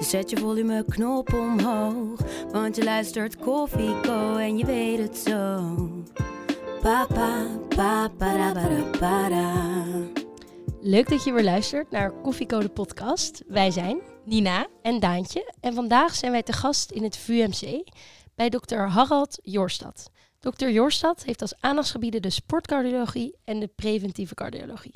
Dus zet je volumeknop omhoog. Want je luistert Koffieko en je weet het zo. Papa, papa, da. Leuk dat je weer luistert naar Koffieko de podcast. Wij zijn Nina, en Daantje en vandaag zijn wij te gast in het VUMC bij dokter Harald Jorstad. Dokter Jorstad heeft als aandachtsgebieden de sportcardiologie en de preventieve cardiologie.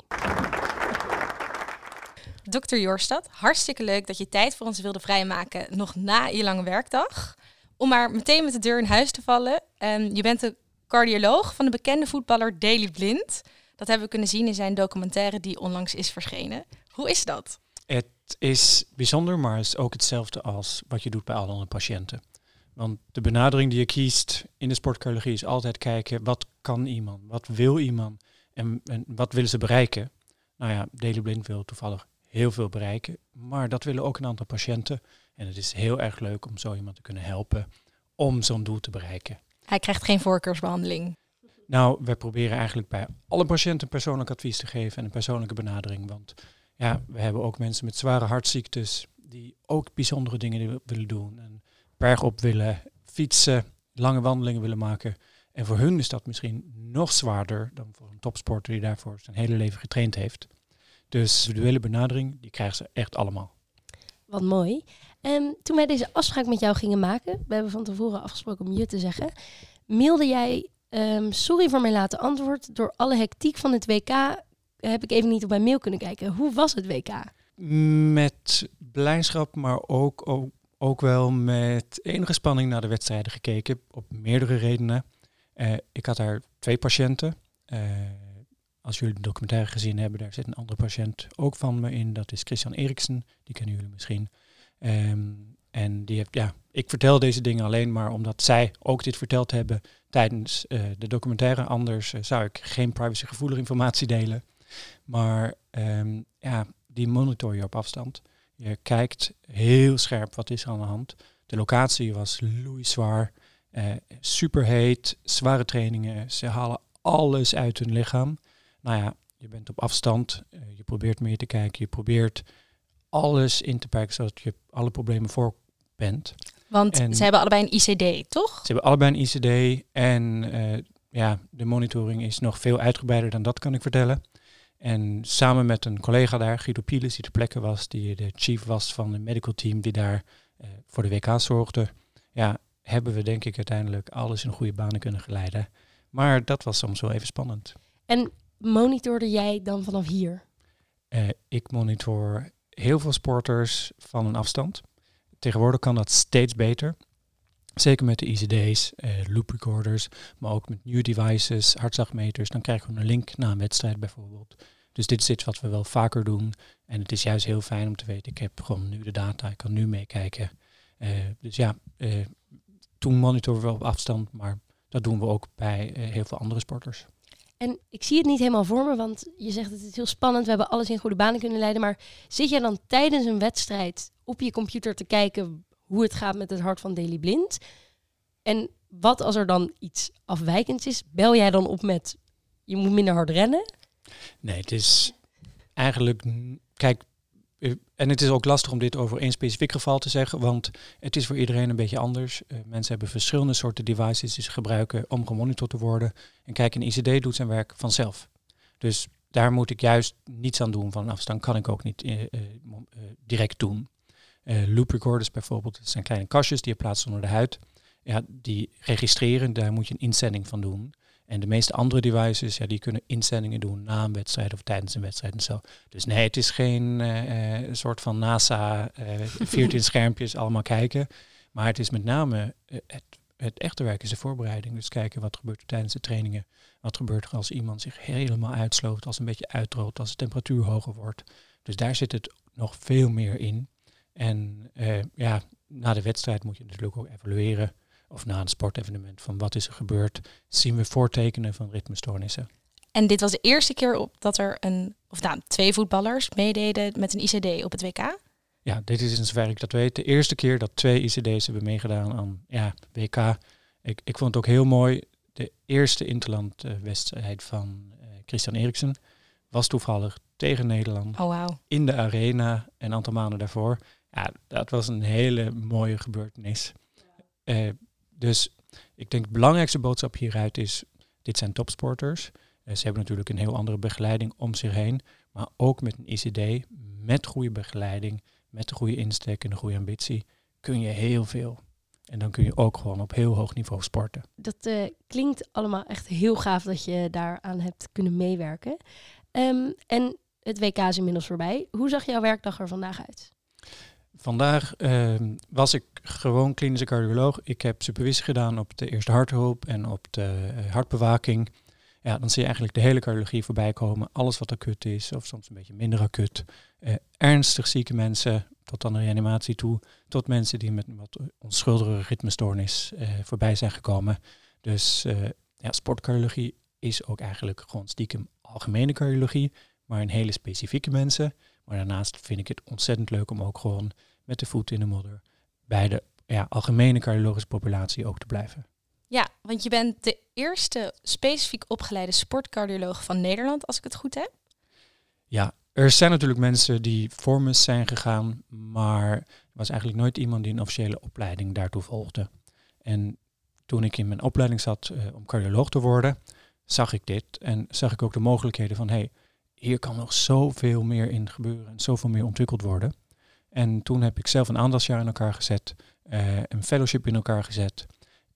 Dr. Jorstad, hartstikke leuk dat je tijd voor ons wilde vrijmaken, nog na je lange werkdag. Om maar meteen met de deur in huis te vallen. Ehm, je bent de cardioloog van de bekende voetballer Daley Blind. Dat hebben we kunnen zien in zijn documentaire die onlangs is verschenen. Hoe is dat? Het is bijzonder, maar het is ook hetzelfde als wat je doet bij alle andere patiënten. Want de benadering die je kiest in de sportcardiologie is altijd kijken, wat kan iemand, wat wil iemand en, en wat willen ze bereiken? Nou ja, Daley Blind wil toevallig heel veel bereiken, maar dat willen ook een aantal patiënten. En het is heel erg leuk om zo iemand te kunnen helpen om zo'n doel te bereiken. Hij krijgt geen voorkeursbehandeling. Nou, we proberen eigenlijk bij alle patiënten persoonlijk advies te geven en een persoonlijke benadering. Want ja, we hebben ook mensen met zware hartziektes die ook bijzondere dingen willen doen. En bergop willen fietsen, lange wandelingen willen maken. En voor hun is dat misschien nog zwaarder dan voor een topsporter die daarvoor zijn hele leven getraind heeft. Dus de individuele benadering, die krijgen ze echt allemaal. Wat mooi. En toen wij deze afspraak met jou gingen maken, we hebben van tevoren afgesproken om je te zeggen, mailde jij, ehm, sorry voor mijn late antwoord, door alle hectiek van het WK heb ik even niet op mijn mail kunnen kijken. Hoe was het WK? Met blijdschap, maar ook, ook, ook wel met enige spanning naar de wedstrijden gekeken, op meerdere redenen. Eh, ik had daar twee patiënten. Eh, als jullie de documentaire gezien hebben, daar zit een andere patiënt ook van me in. Dat is Christian Eriksen, die kennen jullie misschien. Ehm, en die heeft, ja, ik vertel deze dingen alleen maar omdat zij ook dit verteld hebben tijdens eh, de documentaire. Anders eh, zou ik geen privacygevoelige informatie delen. Maar ehm, ja, die monitor je op afstand. Je kijkt heel scherp wat is aan de hand. De locatie was loeizwaar, uh, superheet, zware trainingen. Ze halen alles uit hun lichaam. Nou ja, je bent op afstand, je probeert meer te kijken, je probeert alles in te perken zodat je alle problemen voor bent. Want En- ze hebben allebei een ICD, toch? Ze hebben allebei een ICD en eh, ja, de monitoring is nog veel uitgebreider dan dat kan ik vertellen. En samen met een collega daar, Guido Pielis, die ter plekke was, die de chief was van het medical team die daar eh, voor de WK zorgde, ja, hebben we denk ik uiteindelijk alles in goede banen kunnen geleiden. Maar dat was soms wel even spannend. En monitorde jij dan vanaf hier? Eh, ik monitor heel veel sporters van een afstand. Tegenwoordig kan dat steeds beter. Zeker met de ICD's, eh, loop recorders, maar ook met nieuwe devices, hartslagmeters. Dan krijgen we een link na een wedstrijd bijvoorbeeld. Dus dit is iets wat we wel vaker doen. En het is juist heel fijn om te weten, ik heb gewoon nu de data, ik kan nu meekijken. Eh, dus ja, toen monitoren we op afstand, maar dat doen we ook bij heel veel andere sporters. En ik zie het niet helemaal voor me, want je zegt het is heel spannend. We hebben alles in goede banen kunnen leiden. Maar zit jij dan tijdens een wedstrijd op je computer te kijken hoe het gaat met het hart van Daily Blind? En wat als er dan iets afwijkends is? Bel jij dan op met je moet minder hard rennen? Nee, het is eigenlijk, kijk, en het is ook lastig om dit over één specifiek geval te zeggen, want het is voor iedereen een beetje anders. Eh, mensen hebben verschillende soorten devices die ze gebruiken om gemonitord te worden. En kijk, een ICD doet zijn werk vanzelf. Dus daar moet ik juist niets aan doen. Van afstand kan ik ook niet eh, eh, eh, direct doen. Eh, loop recorders bijvoorbeeld, dat zijn kleine kastjes die je plaatst onder de huid. Ja, die registreren, daar moet je een inzending van doen. En de meeste andere devices, ja, die kunnen inzendingen doen na een wedstrijd of tijdens een wedstrijd en zo. Dus nee, het is geen eh, soort van NASA, eh 14 schermpjes, allemaal kijken. Maar het is met name het, het echte werk is de voorbereiding. Dus kijken wat gebeurt er tijdens de trainingen. Wat gebeurt er als iemand zich helemaal uitsloopt, als een beetje uitroodt, als de temperatuur hoger wordt. Dus daar zit het nog veel meer in. En ja, na de wedstrijd moet je natuurlijk ook evalueren, of na een sportevenement, van wat is er gebeurd. Zien we voortekenen van ritmestoornissen? En dit was de eerste keer op dat er een, of nou, twee voetballers meededen met een ICD op het WK? Ja, dit is in zover ik dat weet de eerste keer dat twee ICD's hebben meegedaan aan ja, WK. Ik, ik vond het ook heel mooi. De eerste interlandwedstrijd van uh, Christian Eriksen was toevallig tegen Nederland. Oh, wow. In de arena een aantal maanden daarvoor. Ja, dat was een hele mooie gebeurtenis. Uh, dus ik denk de belangrijkste boodschap hieruit is, dit zijn topsporters. Uh, ze hebben natuurlijk een heel andere begeleiding om zich heen. Maar ook met een ICD, met goede begeleiding, met de goede insteek en de goede ambitie, kun je heel veel. En dan kun je ook gewoon op heel hoog niveau sporten. Dat uh, klinkt allemaal echt heel gaaf dat je daaraan hebt kunnen meewerken. Um, en het WK is inmiddels voorbij. Hoe zag jouw werkdag er vandaag uit? Vandaag uh, was ik gewoon klinische cardioloog. Ik heb supervisie gedaan op de eerste harthulp en op de uh, hartbewaking. Ja, dan zie je eigenlijk de hele cardiologie voorbij komen. Alles wat acuut is, of soms een beetje minder acuut. Uh, ernstig zieke mensen, tot aan de reanimatie toe. Tot mensen die met een wat onschuldige ritmestoornis uh, voorbij zijn gekomen. Dus ja, sportcardiologie is ook eigenlijk gewoon stiekem algemene cardiologie. Maar een hele specifieke mensen. Maar daarnaast vind ik het ontzettend leuk om ook gewoon met de voet in de modder bij de ja, algemene cardiologische populatie ook te blijven. Ja, want je bent de eerste specifiek opgeleide sportcardioloog van Nederland, als ik het goed heb. Ja, er zijn natuurlijk mensen die voor me zijn gegaan, maar er was eigenlijk nooit iemand die een officiële opleiding daartoe volgde. En toen ik in mijn opleiding zat uh, om cardioloog te worden, zag ik dit en zag ik ook de mogelijkheden van, hé, hey, hier kan nog zoveel meer in gebeuren en zoveel meer ontwikkeld worden. En toen heb ik zelf een aandachtsjaar in elkaar gezet, uh, een fellowship in elkaar gezet.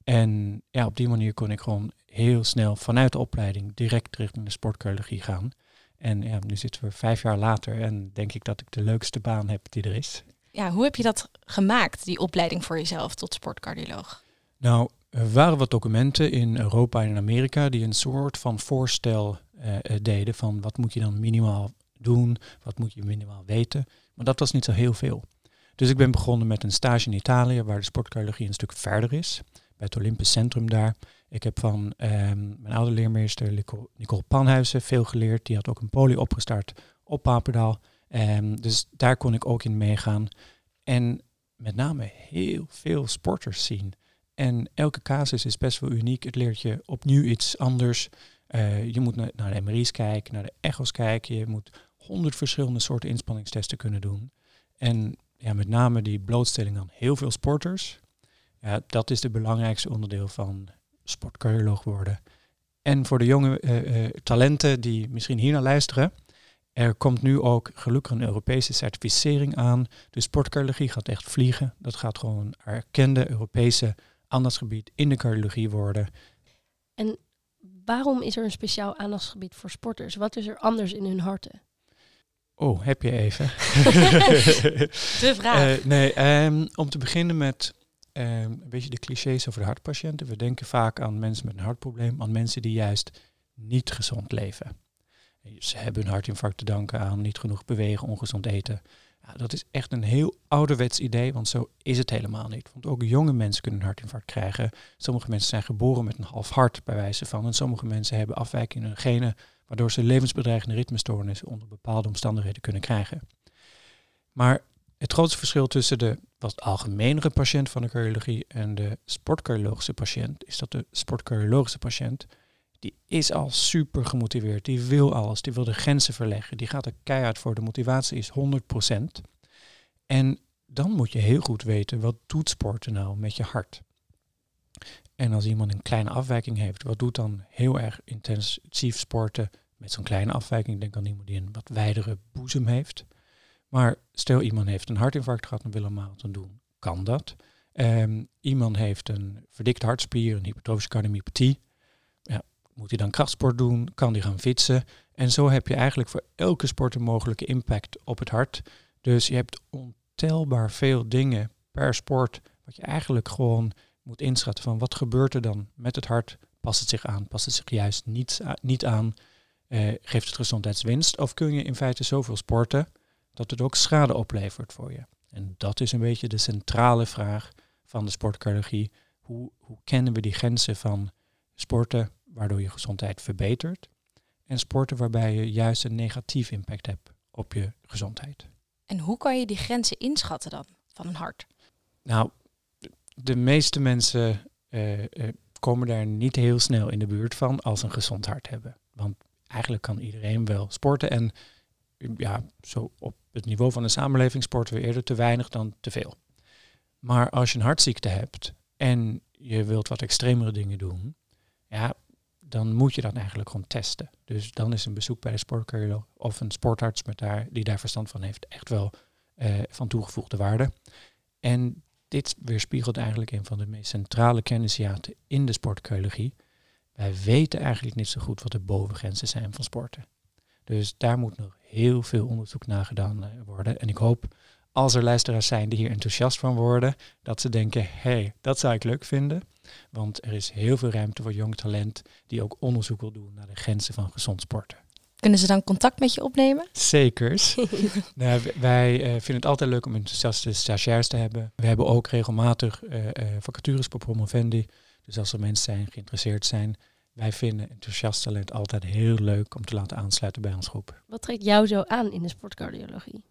En ja, op die manier kon ik gewoon heel snel vanuit de opleiding direct richting de sportcardiologie gaan. En ja, nu zitten we vijf jaar later en denk ik dat ik de leukste baan heb die er is. Ja, hoe heb je dat gemaakt, die opleiding voor jezelf tot sportcardioloog? Nou, er waren wat documenten in Europa en in Amerika die een soort van voorstel uh, deden van wat moet je dan minimaal doen, wat moet je minimaal weten. Dat was niet zo heel veel. Dus ik ben begonnen met een stage in Italië, waar de sportcardiologie een stuk verder is, bij het Olympisch Centrum daar. Ik heb van um, mijn oude leermeester Nicole Panhuizen veel geleerd. Die had ook een poli opgestart op Papendal. Um, dus daar kon ik ook in meegaan. En met name heel veel sporters zien. En elke casus is best wel uniek. Het leert je opnieuw iets anders. Uh, je moet naar, naar de MRI's kijken, naar de echo's kijken. Je moet honderd verschillende soorten inspanningstesten kunnen doen. En ja, met name die blootstelling aan heel veel sporters. Dat is het belangrijkste onderdeel van sportcardioloog worden. En voor de jonge uh, uh, talenten die misschien hier naar luisteren, er komt nu ook gelukkig een Europese certificering aan. De sportcardiologie gaat echt vliegen. Dat gaat gewoon een erkende Europese aandachtsgebied in de cardiologie worden. En waarom is er een speciaal aandachtsgebied voor sporters? Wat is er anders in hun harten? Oh, heb je even? de vraag. Uh, nee, um, om te beginnen met um, een beetje de clichés over de hartpatiënten. We denken vaak aan mensen met een hartprobleem, aan mensen die juist niet gezond leven. Ze hebben hun hartinfarct te danken aan niet genoeg bewegen, ongezond eten. Ja, dat is echt een heel ouderwets idee, want zo is het helemaal niet. Want ook jonge mensen kunnen een hartinfarct krijgen. Sommige mensen zijn geboren met een half hart, bij wijze van. En sommige mensen hebben afwijkingen in hun genen, waardoor ze levensbedreigende ritmestoornissen onder bepaalde omstandigheden kunnen krijgen. Maar het grootste verschil tussen de wat algemenere patiënt van de cardiologie en de sportcardiologische patiënt is dat de sportcardiologische patiënt die is al super gemotiveerd, die wil alles, die wil de grenzen verleggen, die gaat er keihard voor, de motivatie is 100%. En dan moet je heel goed weten, wat doet sporten nou met je hart? En als iemand een kleine afwijking heeft, wat doet dan heel erg intensief sporten met zo'n kleine afwijking? Denk aan iemand die een wat wijdere boezem heeft. Maar stel iemand heeft een hartinfarct gehad en wil een marathon doen, kan dat. Um, iemand heeft een verdikt hartspier, een hypertrofische cardiomyopathie. Ja, moet hij dan krachtsport doen? Kan hij gaan fietsen? En zo heb je eigenlijk voor elke sport een mogelijke impact op het hart. Dus je hebt ontelbaar veel dingen per sport, wat je eigenlijk gewoon moet inschatten van wat gebeurt er dan met het hart? Past het zich aan? Past het zich juist niet, niet aan? Uh, geeft het gezondheidswinst? Of kun je in feite zoveel sporten dat het ook schade oplevert voor je? En dat is een beetje de centrale vraag van de sportcardiologie. Hoe, hoe kennen we die grenzen van sporten waardoor je gezondheid verbetert en sporten waarbij je juist een negatief impact hebt op je gezondheid? En hoe kan je die grenzen inschatten dan van een hart? Nou, de meeste mensen uh, uh, komen daar niet heel snel in de buurt van als een gezond hart hebben. Want eigenlijk kan iedereen wel sporten. En ja, zo op het niveau van de samenleving sporten we eerder te weinig dan te veel. Maar als je een hartziekte hebt en je wilt wat extremere dingen doen, ja, dan moet je dat eigenlijk gewoon testen. Dus dan is een bezoek bij de sportcardioloog of een sportarts met daar, die daar verstand van heeft echt wel uh, van toegevoegde waarde. En dit weerspiegelt eigenlijk een van de meest centrale kennisjaten in de sportcardiologie. Wij weten eigenlijk niet zo goed wat de bovengrenzen zijn van sporten. Dus daar moet nog heel veel onderzoek naar gedaan uh, worden. En ik hoop als er luisteraars zijn die hier enthousiast van worden, dat ze denken, hé, hey, dat zou ik leuk vinden. Want er is heel veel ruimte voor jong talent die ook onderzoek wil doen naar de grenzen van gezond sporten. Kunnen ze dan contact met je opnemen? Zekers. nou, wij uh, vinden het altijd leuk om enthousiaste stagiairs te hebben. We hebben ook regelmatig uh, uh, vacatures voor promovendi. Dus als er mensen zijn geïnteresseerd zijn, wij vinden enthousiast talent altijd heel leuk om te laten aansluiten bij ons groep. Wat trekt jou zo aan in de sportcardiologie?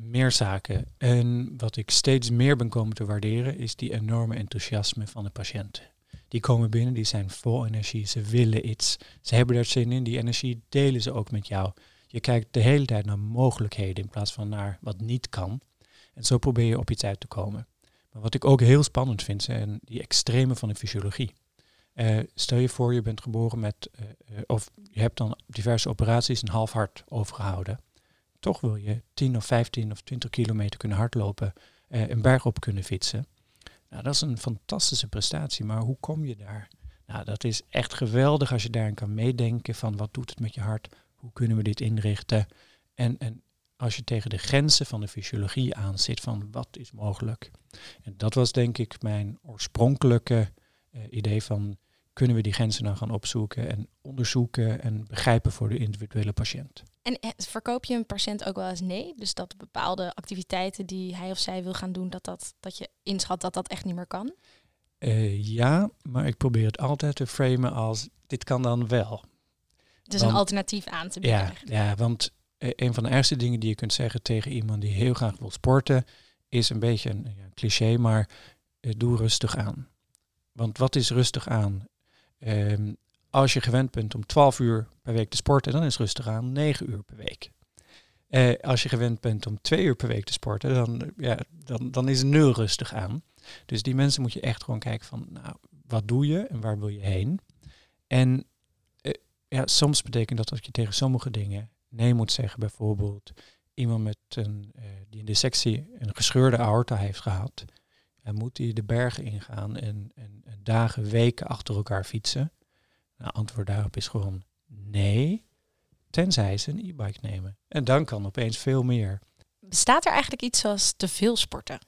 Meer zaken. En wat ik steeds meer ben komen te waarderen, is die enorme enthousiasme van de patiënten. Die komen binnen, die zijn vol energie, ze willen iets, ze hebben er zin in, die energie delen ze ook met jou. Je kijkt de hele tijd naar mogelijkheden in plaats van naar wat niet kan. En zo probeer je op iets uit te komen. Maar wat ik ook heel spannend vind, zijn die extreme van de fysiologie. Uh, stel je voor, je bent geboren met, uh, of je hebt dan diverse operaties een half hart overgehouden toch wil je 10 of 15 of 20 kilometer kunnen hardlopen, een berg op kunnen fietsen. Nou, dat is een fantastische prestatie, maar hoe kom je daar? Nou, dat is echt geweldig als je daarin kan meedenken van wat doet het met je hart, hoe kunnen we dit inrichten. En, en als je tegen de grenzen van de fysiologie aan zit van wat is mogelijk. En dat was denk ik mijn oorspronkelijke uh, idee van kunnen we die grenzen nou gaan opzoeken en onderzoeken en begrijpen voor de individuele patiënt. En eh, verkoop je een patiënt ook wel eens nee? Dus dat bepaalde activiteiten die hij of zij wil gaan doen, dat, dat, dat je inschat dat dat echt niet meer kan? Uh, ja, maar ik probeer het altijd te framen als dit kan dan wel. Dus want, een alternatief aan te bieden. Ja, ja want uh, een van de ergste dingen die je kunt zeggen tegen iemand die heel graag wil sporten, is een beetje een ja, cliché, maar doe rustig aan. Want wat is rustig aan? Als je gewend bent om 12 uur per week te sporten, dan is rustig aan 9 uur per week. Uh, als je gewend bent om 2 uur per week te sporten, dan, ja, dan, dan is nul rustig aan. Dus die mensen moet je echt gewoon kijken van, nou, wat doe je en waar wil je heen? En uh, ja, soms betekent dat dat je tegen sommige dingen nee moet zeggen. Bijvoorbeeld iemand met een, uh, die in de sectie een gescheurde aorta heeft gehad. En moet hij de bergen ingaan en, en dagen, weken achter elkaar fietsen. Nou, antwoord daarop is gewoon nee, tenzij ze een e-bike nemen. En dan kan opeens veel meer. Bestaat er eigenlijk iets zoals te veel sporten?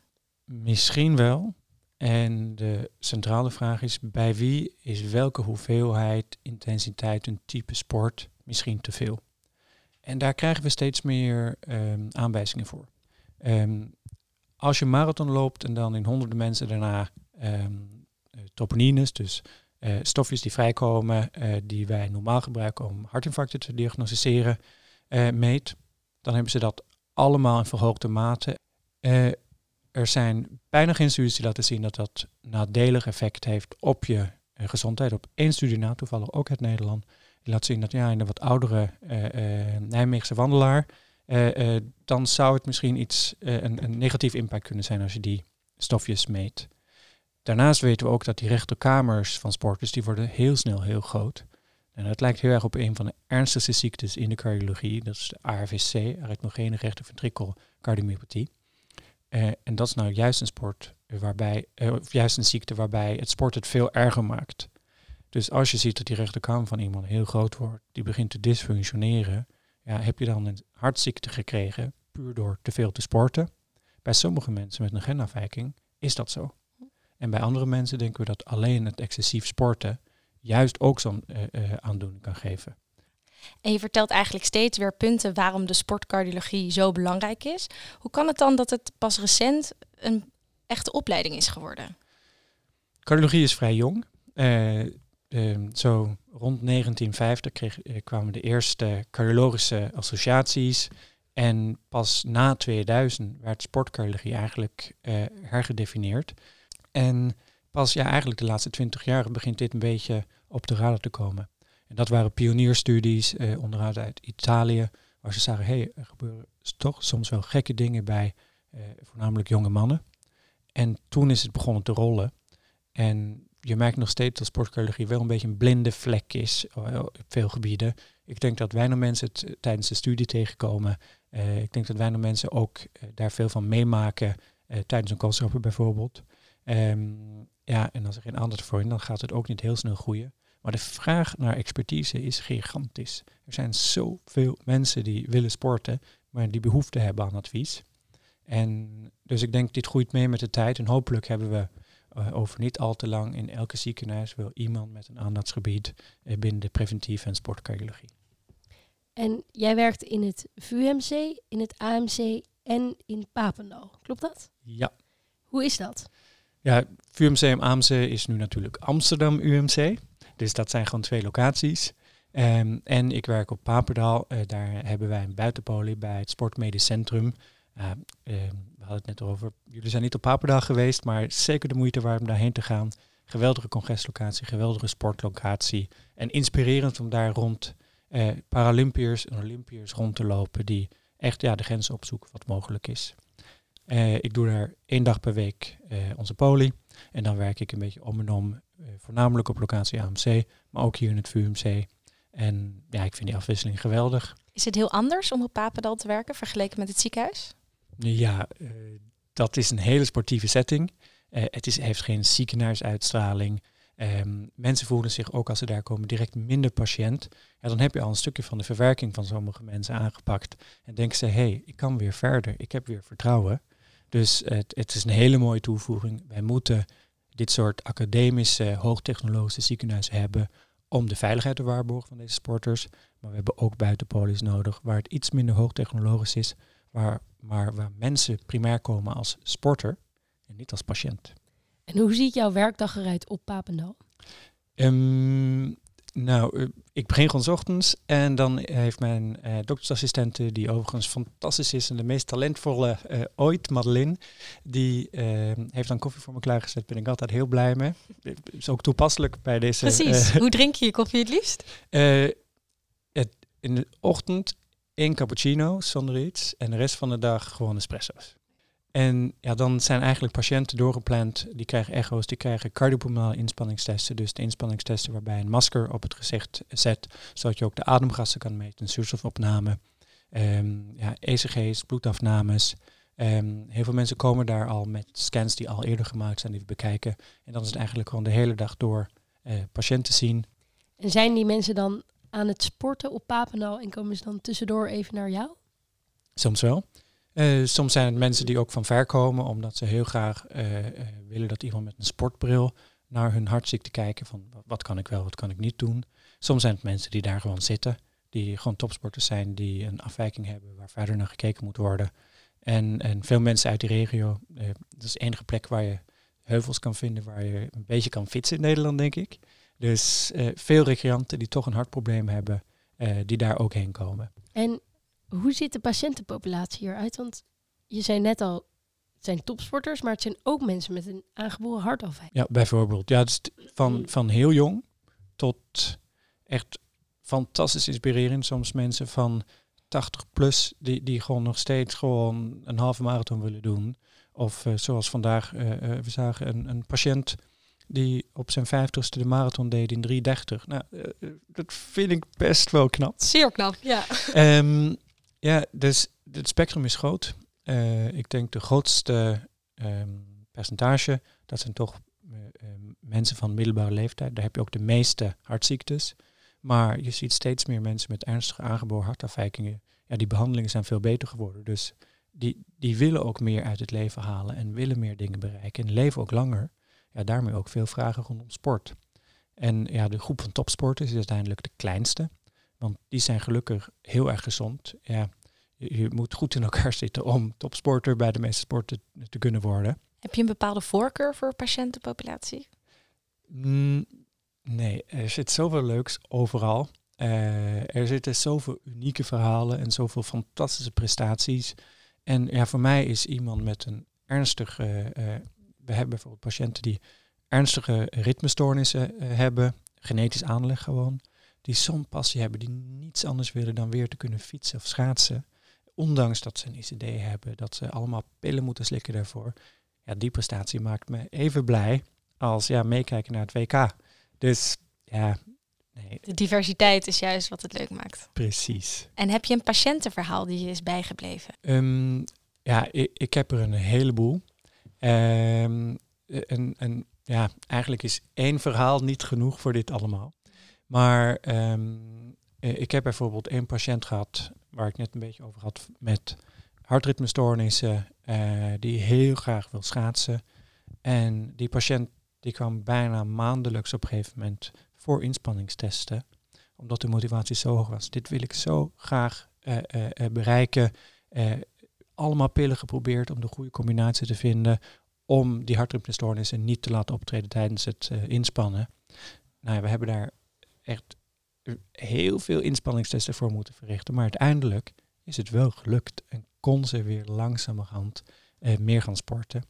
Misschien wel. En de centrale vraag is, bij wie is welke hoeveelheid, intensiteit, een type sport misschien te veel? En daar krijgen we steeds meer um, aanwijzingen voor. Um, als je marathon loopt en dan in honderden mensen daarna um, troponines, dus uh, stofjes die vrijkomen, uh, die wij normaal gebruiken om hartinfarcten te diagnosticeren, uh, meet, dan hebben ze dat allemaal in verhoogde mate. er zijn bijna geen studies die laten zien dat dat nadelig effect heeft op je gezondheid. Op één studie na, toevallig ook uit Nederland, die laat zien dat ja, in een wat oudere Nijmeegse wandelaar, dan zou het misschien iets, een, een negatief impact kunnen zijn als je die stofjes meet. Daarnaast weten we ook dat die rechterkamers van sporters, die worden heel snel heel groot. En dat lijkt heel erg op een van de ernstigste ziektes in de cardiologie. Dat is de ARVC, arythmogene rechterventrikelcardiomyopathie. Uh, en dat is nou juist een sport waarbij, of juist een ziekte waarbij het sport het veel erger maakt. Dus als je ziet dat die rechterkamer van iemand heel groot wordt, die begint te dysfunctioneren, ja, heb je dan een hartziekte gekregen puur door te veel te sporten. Bij sommige mensen met een genafwijking is dat zo. En bij andere mensen denken we dat alleen het excessief sporten juist ook zo'n uh, uh, aandoening kan geven. En je vertelt eigenlijk steeds weer punten waarom de sportcardiologie zo belangrijk is. Hoe kan het dan dat het pas recent een echte opleiding is geworden? Cardiologie is vrij jong. Uh, uh, zo rond 1950 kreeg, uh, kwamen de eerste cardiologische associaties. En pas na 2000 werd sportcardiologie eigenlijk hergedefinieerd. En pas ja, eigenlijk de laatste 20 jaar begint dit een beetje op de radar te komen. En dat waren pionierstudies, eh, onderuit uit Italië, waar ze zagen, hé, hey, er gebeuren toch soms wel gekke dingen bij eh, voornamelijk jonge mannen. En toen is het begonnen te rollen. En je merkt nog steeds dat sportcardiologie wel een beetje een blinde vlek is uh, op veel gebieden. Ik denk dat weinig mensen het eh, tijdens de studie tegenkomen. Uh, ik denk dat weinig mensen ook daar veel van meemaken tijdens een koolstoffen bijvoorbeeld. Um, ja, en als er geen aandacht voor is, dan gaat het ook niet heel snel groeien. Maar de vraag naar expertise is gigantisch. Er zijn zoveel mensen die willen sporten, maar die behoefte hebben aan advies. En dus ik denk, dit groeit mee met de tijd. En hopelijk hebben we uh, over niet al te lang in elke ziekenhuis wel iemand met een aandachtsgebied uh, binnen de preventieve en sportcardiologie. En jij werkt in het VUMC, in het AMC en in Papendal. Klopt dat? Ja. Hoe is dat? Ja, VUMC AMC is nu natuurlijk Amsterdam UMC. Dus dat zijn gewoon twee locaties. Um, en ik werk op Papendal. Uh, daar hebben wij een buitenpolie bij het Sportmedisch Centrum. Uh, we hadden het net over. Jullie zijn niet op Papendal geweest, maar zeker de moeite waard om daarheen te gaan. Geweldige congreslocatie, geweldige sportlocatie. En inspirerend om daar rond uh, Paralympiërs en Olympiërs rond te lopen die echt ja, de grenzen opzoeken wat mogelijk is. Uh, ik doe daar één dag per week uh, onze poli. En dan werk ik een beetje om en om, uh, voornamelijk op locatie AMC, maar ook hier in het VUMC. En ja, ik vind die afwisseling geweldig. Is het heel anders om op Papendal te werken vergeleken met het ziekenhuis? Ja, dat is een hele sportieve setting. het is, heeft geen ziekenhuisuitstraling. Um, mensen voelen zich ook als ze daar komen direct minder patiënt. Ja, dan heb je al een stukje van de verwerking van sommige mensen aangepakt. En denken ze, hé, hey, ik kan weer verder. Ik heb weer vertrouwen. Dus het, het, is een hele mooie toevoeging. Wij moeten dit soort academische, hoogtechnologische ziekenhuizen hebben om de veiligheid te waarborgen van deze sporters. Maar we hebben ook buitenpolies nodig waar het iets minder hoogtechnologisch is, waar, maar waar mensen primair komen als sporter en niet als patiënt. En hoe ziet jouw werkdag eruit op Papendal? Um, nou, uh, ik begin gewoon ochtends en dan heeft mijn uh, doktersassistente, die overigens fantastisch is en de meest talentvolle uh, ooit, Madeline, die heeft dan koffie voor me klaargezet. Ben ik altijd heel blij mee. Is ook toepasselijk bij deze. Precies. Hoe drink je je koffie het liefst? Het, in de ochtend één cappuccino zonder iets en de rest van de dag gewoon espresso's. En ja, dan zijn eigenlijk patiënten doorgepland, die krijgen echo's, die krijgen cardiopulmonale inspanningstesten. Dus de inspanningstesten waarbij een masker op het gezicht zet, zodat je ook de ademgassen kan meten, zuurstofopname, um, ja, ECG's, bloedafnames. Um, heel veel mensen komen daar al met scans die al eerder gemaakt zijn, die we bekijken. En dan is het eigenlijk gewoon de hele dag door uh, patiënten zien. En zijn die mensen dan aan het sporten op Papendal en komen ze dan tussendoor even naar jou? Soms wel. Uh, soms zijn het mensen die ook van ver komen, omdat ze heel graag uh, uh, willen dat iemand met een sportbril naar hun hartziekte kijken. Van wat kan ik wel, wat kan ik niet doen. Soms zijn het mensen die daar gewoon zitten, die gewoon topsporters zijn, die een afwijking hebben waar verder naar gekeken moet worden. En, en veel mensen uit die regio, dat is de enige plek waar je heuvels kan vinden, waar je een beetje kan fietsen in Nederland, denk ik. Dus veel recreanten die toch een hartprobleem hebben, die daar ook heen komen. En hoe ziet de patiëntenpopulatie hieruit? Want je zei net al, het zijn topsporters, maar het zijn ook mensen met een aangeboren hartafwijking. Ja, bijvoorbeeld. Ja, dus van, van heel jong tot echt fantastisch inspirerend. Soms mensen van 80 plus die, die gewoon nog steeds gewoon een halve marathon willen doen. Of uh, zoals vandaag, uh, uh, we zagen een, een patiënt die op zijn vijftigste de marathon deed in 3.30. Nou, dat vind ik best wel knap. Zeer knap, ja. Um, ja, dus het spectrum is groot. Uh, ik denk de grootste um, percentage, dat zijn toch uh, mensen van middelbare leeftijd. Daar heb je ook de meeste hartziektes. Maar je ziet steeds meer mensen met ernstige aangeboren hartafwijkingen. Ja, die behandelingen zijn veel beter geworden. Dus die, die willen ook meer uit het leven halen en willen meer dingen bereiken. En leven ook langer. Ja, daarmee ook veel vragen rondom sport. En ja, de groep van topsporters is uiteindelijk de kleinste. Want die zijn gelukkig heel erg gezond. Ja, je, je moet goed in elkaar zitten om topsporter bij de meeste sporten te kunnen worden. Heb je een bepaalde voorkeur voor patiëntenpopulatie? Mm, nee, er zit zoveel leuks overal. Eh, er zitten zoveel unieke verhalen en zoveel fantastische prestaties. En ja, voor mij is iemand met een ernstige. eh, we hebben bijvoorbeeld patiënten die ernstige ritmestoornissen eh, hebben, genetisch aanleg gewoon, die zo'n passie hebben, die niets anders willen dan weer te kunnen fietsen of schaatsen. Ondanks dat ze een ICD hebben, dat ze allemaal pillen moeten slikken daarvoor. Ja, die prestatie maakt me even blij als ja, meekijken naar het WK. Dus ja, nee, De diversiteit is juist wat het leuk maakt. precies. En heb je een patiëntenverhaal die je is bijgebleven? Ehm, ja, ik, ik heb er een heleboel. Ehm, en, en ja, eigenlijk is één verhaal niet genoeg voor dit allemaal. Maar ehm, eh, ik heb bijvoorbeeld één patiënt gehad, waar ik net een beetje over had, met hartritmestoornissen, eh, die heel graag wil schaatsen. En die patiënt die kwam bijna maandelijks op een gegeven moment voor inspanningstesten, omdat de motivatie zo hoog was. Dit wil ik zo graag eh, bereiken. Allemaal pillen geprobeerd om de goede combinatie te vinden om die hartritmestoornissen niet te laten optreden tijdens het inspannen. Nou, ja, we hebben daar echt heel veel inspanningstesten voor moeten verrichten, maar uiteindelijk is het wel gelukt en kon ze weer langzamerhand eh, meer gaan sporten.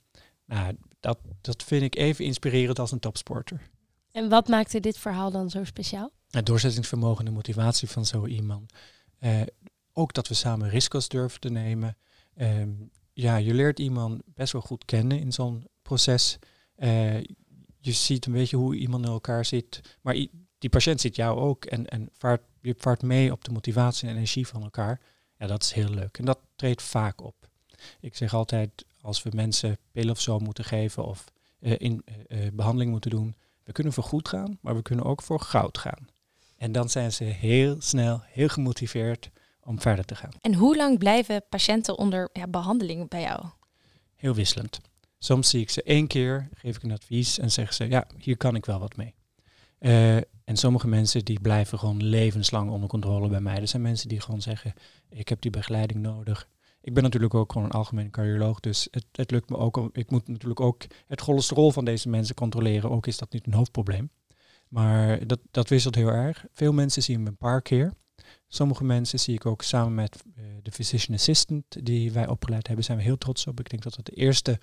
Nou, dat, dat vind ik even inspirerend als een topsporter. En wat maakte dit verhaal dan zo speciaal? Het doorzettingsvermogen en de motivatie van zo iemand. Eh, ook dat we samen risico's durven te nemen. Ehm, ja, je leert iemand best wel goed kennen in zo'n proces. Eh, je ziet een beetje hoe iemand in elkaar zit. Maar die patiënt ziet jou ook en, en vaart, je vaart mee op de motivatie en energie van elkaar. Ja, dat is heel leuk. En dat treedt vaak op. Ik zeg altijd, als we mensen pillen of zo moeten geven of eh, in eh, eh, behandeling moeten doen, we kunnen voor goed gaan, maar we kunnen ook voor goud gaan. En dan zijn ze heel snel, heel gemotiveerd om verder te gaan. En hoe lang blijven patiënten onder ja, behandeling bij jou? Heel wisselend. Soms zie ik ze één keer, geef ik een advies en zeggen ze, ja, hier kan ik wel wat mee. Eh, en sommige mensen die blijven gewoon levenslang onder controle bij mij. Er zijn mensen die gewoon zeggen, ik heb die begeleiding nodig. Ik ben natuurlijk ook gewoon een algemeen cardioloog, dus het, het lukt me ook. Ik moet natuurlijk ook het cholesterol van deze mensen controleren, ook is dat niet een hoofdprobleem. Maar dat, dat wisselt heel erg. Veel mensen zien me een paar keer. Sommige mensen zie ik ook samen met eh, de physician assistant die wij opgeleid hebben, zijn we heel trots op. Ik denk dat het de eerste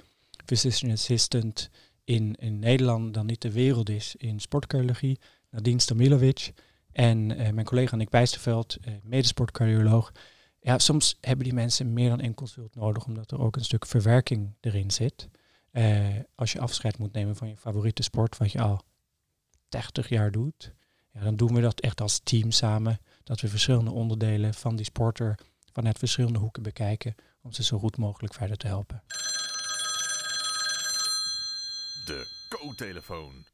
physician assistant in, in Nederland, dan niet de wereld is, in sportcardiologie. Nadine Stamilovic en eh, mijn collega Nick Bijsterveld, eh medesportcardioloog. Ja, soms hebben die mensen meer dan één consult nodig, omdat er ook een stuk verwerking erin zit. Eh, als je afscheid moet nemen van je favoriete sport, wat je al 30 jaar doet, ja, dan doen we dat echt als team samen. Dat we verschillende onderdelen van die sporter vanuit verschillende hoeken bekijken om ze zo goed mogelijk verder te helpen. De co-telefoon.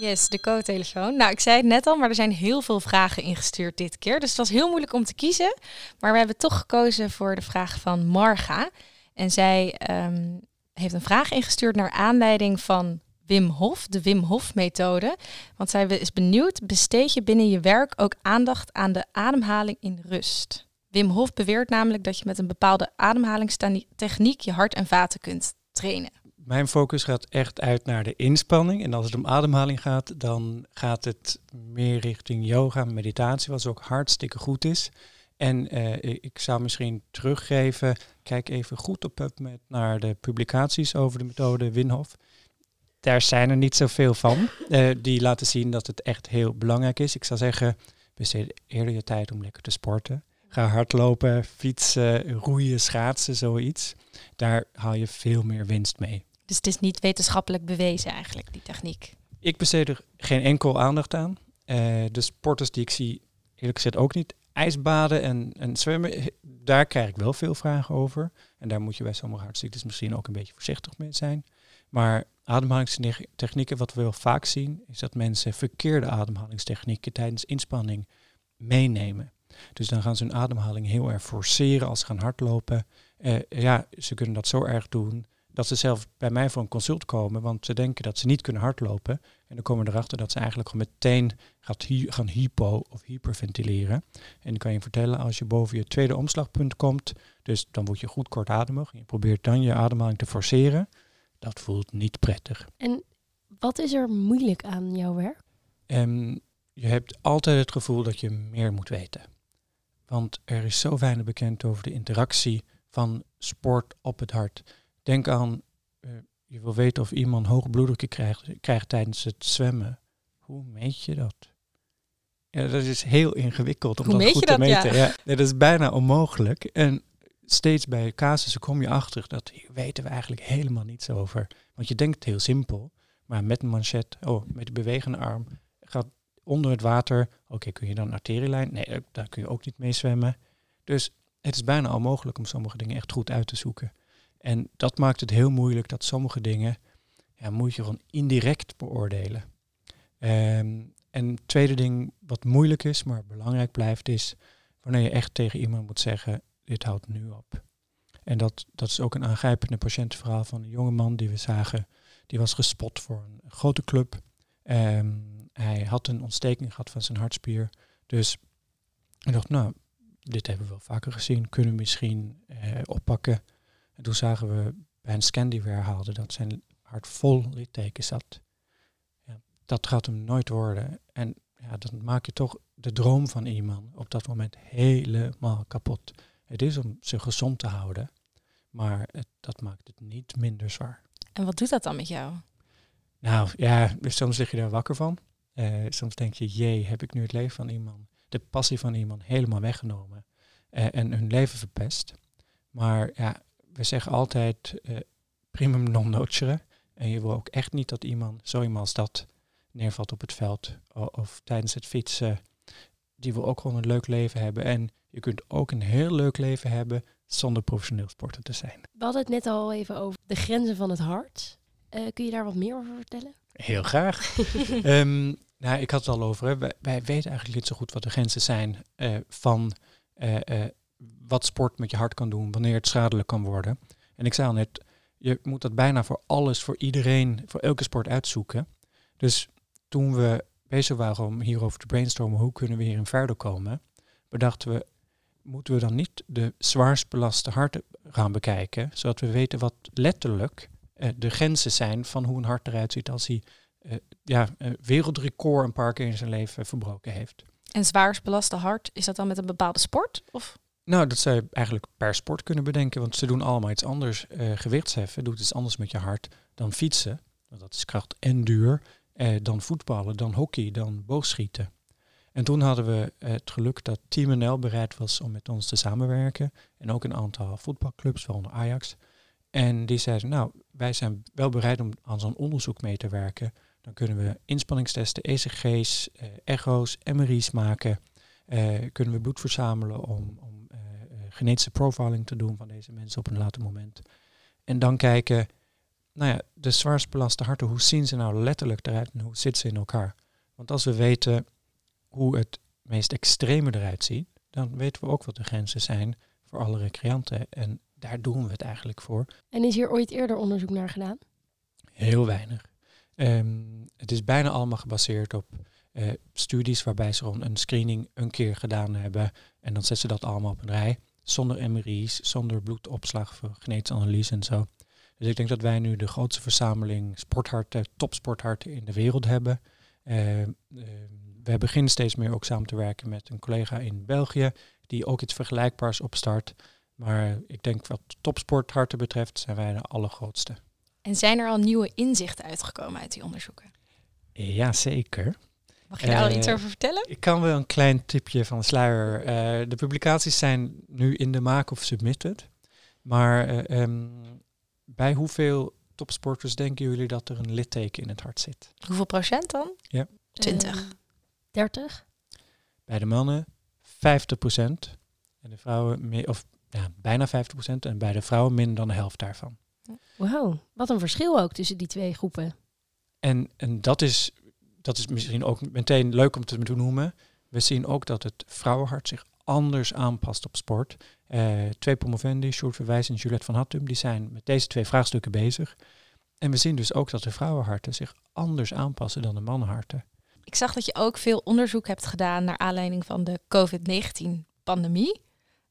Yes, de co-telefoon. Nou, ik zei het net al, maar er zijn heel veel vragen ingestuurd dit keer. Dus het was heel moeilijk om te kiezen. Maar we hebben toch gekozen voor de vraag van Marga. En zij ehm, heeft een vraag ingestuurd naar aanleiding van Wim Hof, de Wim Hof-methode. Want zij is benieuwd, besteed je binnen je werk ook aandacht aan de ademhaling in rust? Wim Hof beweert namelijk dat je met een bepaalde ademhalingstechniek je hart en vaten kunt trainen. Mijn focus gaat echt uit naar de inspanning. En als het om ademhaling gaat, dan gaat het meer richting yoga, meditatie, wat ook hartstikke goed is. En eh, ik zou misschien teruggeven, kijk even goed op PubMed naar de publicaties over de methode Winhof. Daar zijn er niet zoveel van. eh, die laten zien dat het echt heel belangrijk is. Ik zou zeggen, besteed eerder je tijd om lekker te sporten. Ga hardlopen, fietsen, roeien, schaatsen, zoiets. Daar haal je veel meer winst mee. Dus het is niet wetenschappelijk bewezen eigenlijk, die techniek. Ik besteed er geen enkel aandacht aan. Eh, de sporters die ik zie, eerlijk gezegd ook niet. Ijsbaden en, en zwemmen, eh, daar krijg ik wel veel vragen over. En daar moet je bij sommige hartziektes misschien ook een beetje voorzichtig mee zijn. Maar ademhalingstechnieken, wat we wel vaak zien, is dat mensen verkeerde ademhalingstechnieken tijdens inspanning meenemen. Dus dan gaan ze hun ademhaling heel erg forceren als ze gaan hardlopen. Eh, ja, ze kunnen dat zo erg doen dat ze zelf bij mij voor een consult komen, want ze denken dat ze niet kunnen hardlopen. En dan komen we erachter dat ze eigenlijk gewoon meteen gaat hy- gaan hypo of hyperventileren. En ik kan je vertellen, als je boven je tweede omslagpunt komt, dus dan word je goed kortademig en je probeert dan je ademhaling te forceren, dat voelt niet prettig. En wat is er moeilijk aan jouw werk? En je hebt altijd het gevoel dat je meer moet weten. Want er is zo weinig bekend over de interactie van sport op het hart. Denk aan, eh, je wil weten of iemand hoge bloeddruk krijgt, krijgt tijdens het zwemmen. Hoe meet je dat? Ja, dat is heel ingewikkeld om Hoe dat goed te? Ja. meten. Ja. nee, dat is bijna onmogelijk. En steeds bij casussen kom je achter dat hier weten we eigenlijk helemaal niets over. Want je denkt heel simpel, maar met een manchet, oh, met de bewegende arm, gaat onder het water. Oké, kun je dan arterielijn? Nee, daar- daar kun je ook niet mee zwemmen. Dus het is bijna onmogelijk om sommige dingen echt goed uit te zoeken. En dat maakt het heel moeilijk dat sommige dingen ja, moet je gewoon indirect beoordelen. Ehm, en het tweede ding wat moeilijk is, maar belangrijk blijft, is wanneer je echt tegen iemand moet zeggen, dit houdt nu op. En dat, dat is ook een aangrijpende patiëntenverhaal van een jonge man die we zagen. Die was gespot voor een grote club. Ehm, hij had een ontsteking gehad van zijn hartspier. Dus ik dacht, nou, dit hebben we wel vaker gezien. Kunnen we misschien eh, oppakken. En toen zagen we bij een scan die we herhaalden dat zijn hart vol littekens zat. Ja, dat gaat hem nooit worden. En ja, dan maak je toch de droom van iemand op dat moment helemaal kapot. Het is om zich gezond te houden, maar het, dat maakt het niet minder zwaar. En wat doet dat dan met jou? Nou ja, soms lig je daar wakker van. Eh, soms denk je, jee, heb ik nu het leven van iemand, de passie van iemand helemaal weggenomen eh, en hun leven verpest. Maar ja, we zeggen altijd eh, primum non nocere. En je wil ook echt niet dat iemand, zo iemand als dat, neervalt op het veld o- of tijdens het fietsen. Die wil ook gewoon een leuk leven hebben. En je kunt ook een heel leuk leven hebben zonder professioneel sporter te zijn. We hadden het net al even over de grenzen van het hart. Kun je daar wat meer over vertellen? Heel graag. Ehm, nou, ik had het al over. Hè. Wij, wij weten eigenlijk niet zo goed wat de grenzen zijn eh, van eh, eh, wat sport met je hart kan doen, wanneer het schadelijk kan worden. En ik zei al net, je moet dat bijna voor alles, voor iedereen, voor elke sport uitzoeken. Dus toen we bezig waren om hierover te brainstormen, hoe kunnen we hierin verder komen, bedachten we, moeten we dan niet de zwaarst belaste harten gaan bekijken, zodat we weten wat letterlijk de grenzen zijn van hoe een hart eruit ziet als hij eh, ja, wereldrecord een paar keer in zijn leven verbroken heeft. En zwaarst belaste hart, is dat dan met een bepaalde sport? Of? Nou, dat zou je eigenlijk per sport kunnen bedenken, want ze doen allemaal iets anders. Eh gewichtsheffen doet iets anders met je hart dan fietsen, want dat is kracht en duur, eh, dan voetballen, dan hockey, dan boogschieten. En toen hadden we eh, het geluk dat Team NL bereid was om met ons te samenwerken. En ook een aantal voetbalclubs, waaronder Ajax. En die zeiden, nou, wij zijn wel bereid om aan zo'n onderzoek mee te werken. Dan kunnen we inspanningstesten, ECG's, eh, echo's, MRI's maken. Eh, kunnen we bloed verzamelen om, om eh, genetische profiling te doen van deze mensen op een later moment. En dan kijken, nou ja, de zwaarst belaste harten, hoe zien ze nou letterlijk eruit en hoe zitten ze in elkaar? Want als we weten hoe het meest extreme eruit ziet, dan weten we ook wat de grenzen zijn voor alle recreanten. En daar doen we het eigenlijk voor. En is hier ooit eerder onderzoek naar gedaan? Heel weinig. Ehm, het is bijna allemaal gebaseerd op eh, studies waarbij ze gewoon een screening een keer gedaan hebben. En dan zetten ze dat allemaal op een rij. Zonder MRI's, zonder bloedopslag voor genetische analyse en zo. Dus ik denk dat wij nu de grootste verzameling sportharten, topsportharten in de wereld hebben. Eh, we beginnen steeds meer ook samen te werken met een collega in België, die ook iets vergelijkbaars opstart. Maar ik denk wat topsportharten betreft zijn wij de allergrootste. En zijn er al nieuwe inzichten uitgekomen uit die onderzoeken? Ja, zeker. Mag je daar al Eh, iets over vertellen? Ik kan wel een klein tipje van de sluier. Eh, de publicaties zijn nu in de maak of submitted. Maar eh, ehm, bij hoeveel topsporters denken jullie dat er een litteken in het hart zit? Hoeveel procent dan? Ja. 20. Eh, 30? Bij de mannen 50%. En de vrouwen meer, of ja, bijna 50%. En bij de vrouwen minder dan de helft daarvan. Wauw, wat een verschil ook tussen die twee groepen. En, en dat, is, dat is misschien ook meteen leuk om te noemen. We zien ook dat het vrouwenhart zich anders aanpast op sport. Eh, twee promovendi, Sjoerd Verwijs en Juliette van Hattum, die zijn met deze twee vraagstukken bezig. En we zien dus ook dat de vrouwenharten zich anders aanpassen dan de mannenharten. Ik zag dat je ook veel onderzoek hebt gedaan naar aanleiding van de COVID-19-pandemie.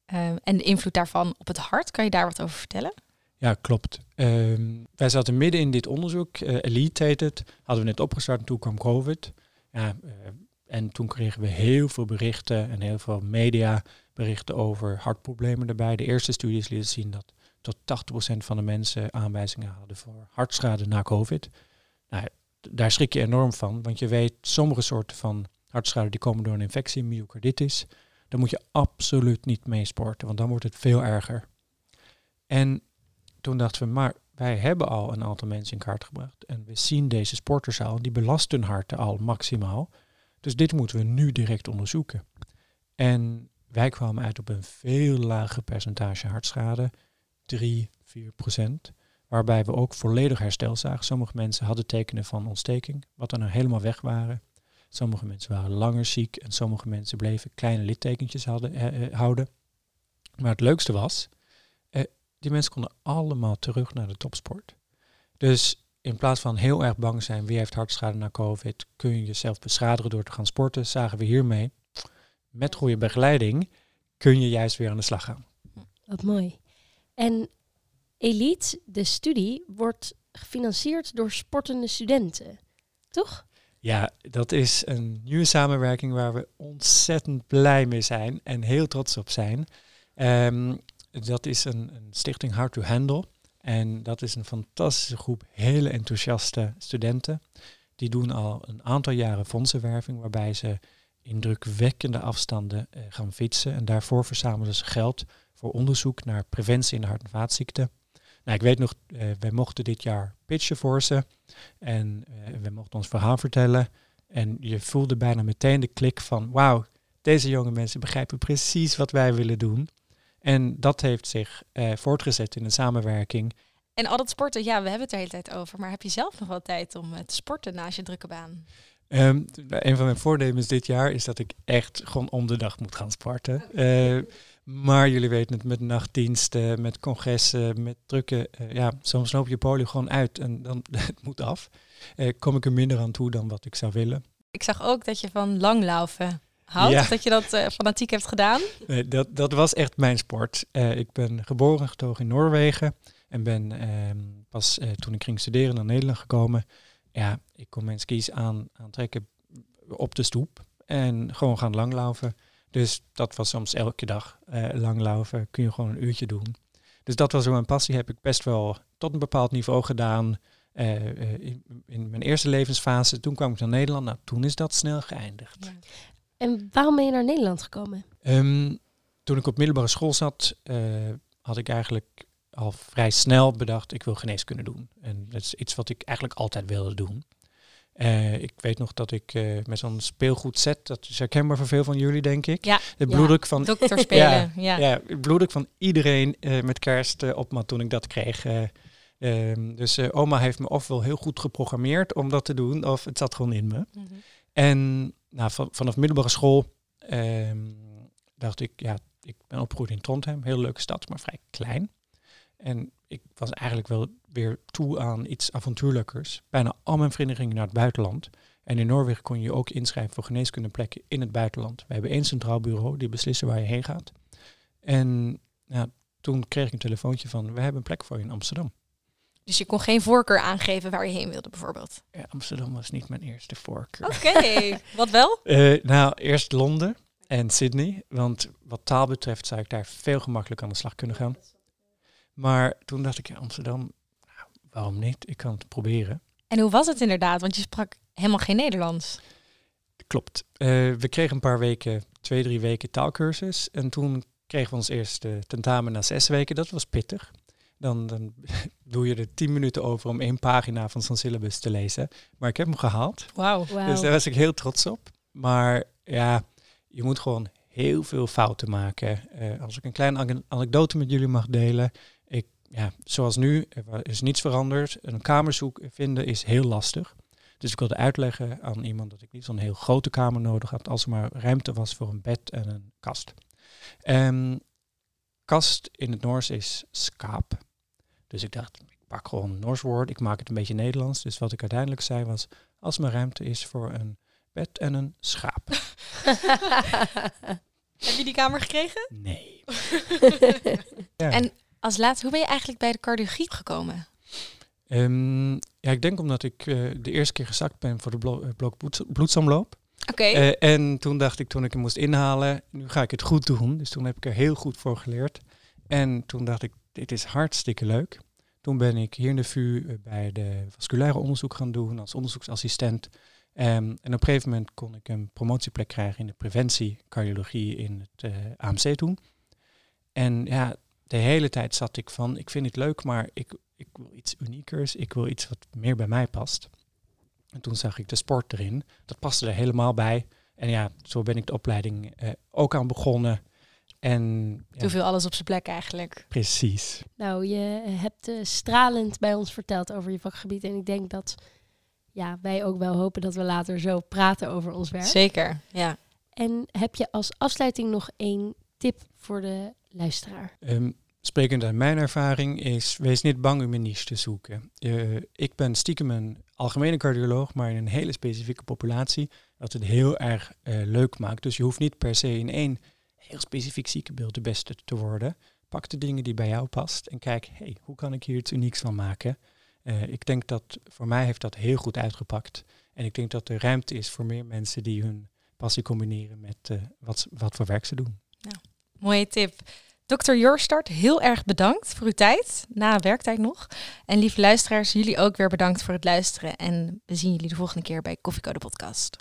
Ehm, en de invloed daarvan op het hart. Kan je daar wat over vertellen? Ja, klopt. Ehm, wij zaten midden in dit onderzoek. eh, Elite heet het. Hadden we net opgestart en toen kwam COVID. Ja, eh, en toen kregen we heel veel berichten en heel veel mediaberichten over hartproblemen erbij. De eerste studies lieten zien dat tot 80% van de mensen aanwijzingen hadden voor hartschade na COVID. Nou, daar schrik je enorm van, want je weet sommige soorten van hartschade die komen door een infectie, myocarditis. Daar moet je absoluut niet mee sporten, want dan wordt het veel erger. En toen dachten we, maar wij hebben al een aantal mensen in kaart gebracht. En we zien deze sporters al, die belasten hun harten al maximaal. Dus dit moeten we nu direct onderzoeken. En wij kwamen uit op een veel lager percentage hartschade, 3, 4 procent. Waarbij we ook volledig herstel zagen. Sommige mensen hadden tekenen van ontsteking, wat dan er helemaal weg waren. Sommige mensen waren langer ziek en sommige mensen bleven kleine littekentjes eh, eh, houden. Maar het leukste was, eh, die mensen konden allemaal terug naar de topsport. Dus in plaats van heel erg bang zijn wie heeft hartschade na COVID, kun je jezelf beschadigen door te gaan sporten, zagen we hiermee. Met goede begeleiding kun je juist weer aan de slag gaan. Wat mooi. En Elite, de studie, wordt gefinancierd door sportende studenten. Toch? Ja, dat is een nieuwe samenwerking waar we ontzettend blij mee zijn en heel trots op zijn. Ehm, dat is een, een stichting Hard to Handle. En dat is een fantastische groep hele enthousiaste studenten. Die doen al een aantal jaren fondsenwerving, waarbij ze indrukwekkende afstanden eh, gaan fietsen. En daarvoor verzamelen ze geld voor onderzoek naar preventie in de hart- en vaatziekten. Nou, ik weet nog, eh wij mochten dit jaar pitchen voor ze. En eh, we mochten ons verhaal vertellen. En je voelde bijna meteen de klik van, wauw, deze jonge mensen begrijpen precies wat wij willen doen. En dat heeft zich eh, voortgezet in een samenwerking. En al dat sporten, ja, we hebben het de hele tijd over. Maar heb je zelf nog wel tijd om te sporten naast je drukke baan? Ehm, een van mijn voornemens dit jaar is dat ik echt gewoon om de dag moet gaan sporten. Eh, maar jullie weten het, met nachtdiensten, met congressen, met drukke... eh, ja, soms loop je polio gewoon uit en dan het moet af. Eh, kom ik er minder aan toe dan wat ik zou willen. Ik zag ook dat je van langlaufen houdt. Ja. Dat je dat fanatiek hebt gedaan. Nee, dat, dat was echt mijn sport. Ik ben geboren en getogen in Noorwegen. En ben ehm, pas toen ik ging studeren naar Nederland gekomen. Ja, ik kon mijn skis aan, aantrekken op de stoep. En gewoon gaan langlaufen. Dus dat was soms elke dag langlaufen. Kun je gewoon een uurtje doen. Dus dat was zo mijn passie. Heb ik best wel tot een bepaald niveau gedaan. Eh, eh, in, in mijn eerste levensfase. Toen kwam ik naar Nederland. Nou, toen is dat snel geëindigd. En waarom ben je naar Nederland gekomen? Ehm, toen ik op middelbare school zat, had ik eigenlijk al vrij snel bedacht, ik wil geneeskunde doen. En dat is iets wat ik eigenlijk altijd wilde doen. Eh, ik weet nog dat ik eh, met zo'n speelgoedset, dat is herkenbaar voor veel van jullie, denk ik. Ja. De bloeddruk van, Dokter spelen. ja. ja, de bloeddruk van iedereen eh, met kerst op me toen ik dat kreeg. Eh, ehm, dus oma heeft me ofwel heel goed geprogrammeerd om dat te doen, of het zat gewoon in me. Mhm. En nou, van, vanaf middelbare school ehm, dacht ik, ja, ik ben opgegroeid in Trondheim, heel leuke stad, maar vrij klein. En ik was eigenlijk wel weer toe aan iets avontuurlijkers. Bijna al mijn vrienden gingen naar het buitenland. En in Noorwegen kon je je ook inschrijven voor geneeskundeplekken in het buitenland. We hebben één centraal bureau die beslissen waar je heen gaat. En nou, toen kreeg ik een telefoontje van, we hebben een plek voor je in Amsterdam. Dus je kon geen voorkeur aangeven waar je heen wilde, bijvoorbeeld. Ja, Amsterdam was niet mijn eerste voorkeur. Oké, wat wel? Eh, nou, eerst Londen en Sydney. Want wat taal betreft zou ik daar veel gemakkelijker aan de slag kunnen gaan. Maar toen dacht ik, ja, Amsterdam, nou, waarom niet? Ik kan het proberen. En hoe was het inderdaad? Want je sprak helemaal geen Nederlands. Klopt. Eh, we kregen een paar weken, twee, drie weken taalkursus. En toen kregen we ons eerste tentamen na zes weken. Dat was pittig. Dan, dan doe je er tien minuten over om één pagina van zo'n syllabus te lezen. Maar ik heb hem gehaald. Wauw. Wauw. Dus daar was ik heel trots op. Maar ja, je moet gewoon heel veel fouten maken. Eh, als ik een kleine ane- anekdote met jullie mag delen. Ja, zoals nu, er is niets veranderd. Een kamer zoeken, vinden is heel lastig. Dus ik wilde uitleggen aan iemand dat ik niet zo'n heel grote kamer nodig had. Als er maar ruimte was voor een bed en een kast. Ehm, kast in het Noors is skaap. Dus ik dacht, ik pak gewoon een Noors woord, ik maak het een beetje Nederlands. Dus wat ik uiteindelijk zei was, als mijn ruimte is voor een bed en een schaap. Heb je die kamer gekregen? Nee. ja. En als laatste, hoe ben je eigenlijk bij de cardiologie gekomen? Ehm, ja, ik denk omdat ik eh, de eerste keer gezakt ben voor de blo- eh, blok bloeds- bloedsomloop. Oké. Eh, en toen dacht ik, toen ik hem moest inhalen, nu ga ik het goed doen. Dus toen heb ik er heel goed voor geleerd. En toen dacht ik, dit is hartstikke leuk. Toen ben ik hier in de VU bij de vasculaire onderzoek gaan doen als onderzoeksassistent. Ehm, en op een gegeven moment kon ik een promotieplek krijgen in de preventie cardiologie in het AMC toen. En ja, de hele tijd zat ik van, ik vind het leuk, maar ik, ik wil iets uniekers. Ik wil iets wat meer bij mij past. En toen zag ik de sport erin. Dat paste er helemaal bij. En ja, zo ben ik de opleiding eh, ook aan begonnen. En ja, Toen viel alles op zijn plek eigenlijk. precies. Nou, je hebt eh, stralend bij ons verteld over je vakgebied. En ik denk dat ja, wij ook wel hopen dat we later zo praten over ons werk. Zeker, ja. En heb je als afsluiting nog één tip voor de luisteraar? Ehm, sprekend uit mijn ervaring is, wees niet bang om een niche te zoeken. Eh, ik ben stiekem een algemene cardioloog, maar in een hele specifieke populatie, wat het heel erg eh, leuk maakt. Dus je hoeft niet per se in één heel specifiek ziekenbeeld de beste te worden. Pak de dingen die bij jou past en kijk, hey, hoe kan ik hier iets unieks van maken? Eh, ik denk dat voor mij heeft dat heel goed uitgepakt. En ik denk dat er ruimte is voor meer mensen die hun passie combineren met wat, wat voor werk ze doen. Mooie tip. Dr. Jorstart, heel erg bedankt voor uw tijd, na werktijd nog. En lieve luisteraars, jullie ook weer bedankt voor het luisteren. En we zien jullie de volgende keer bij Koffiecode Podcast.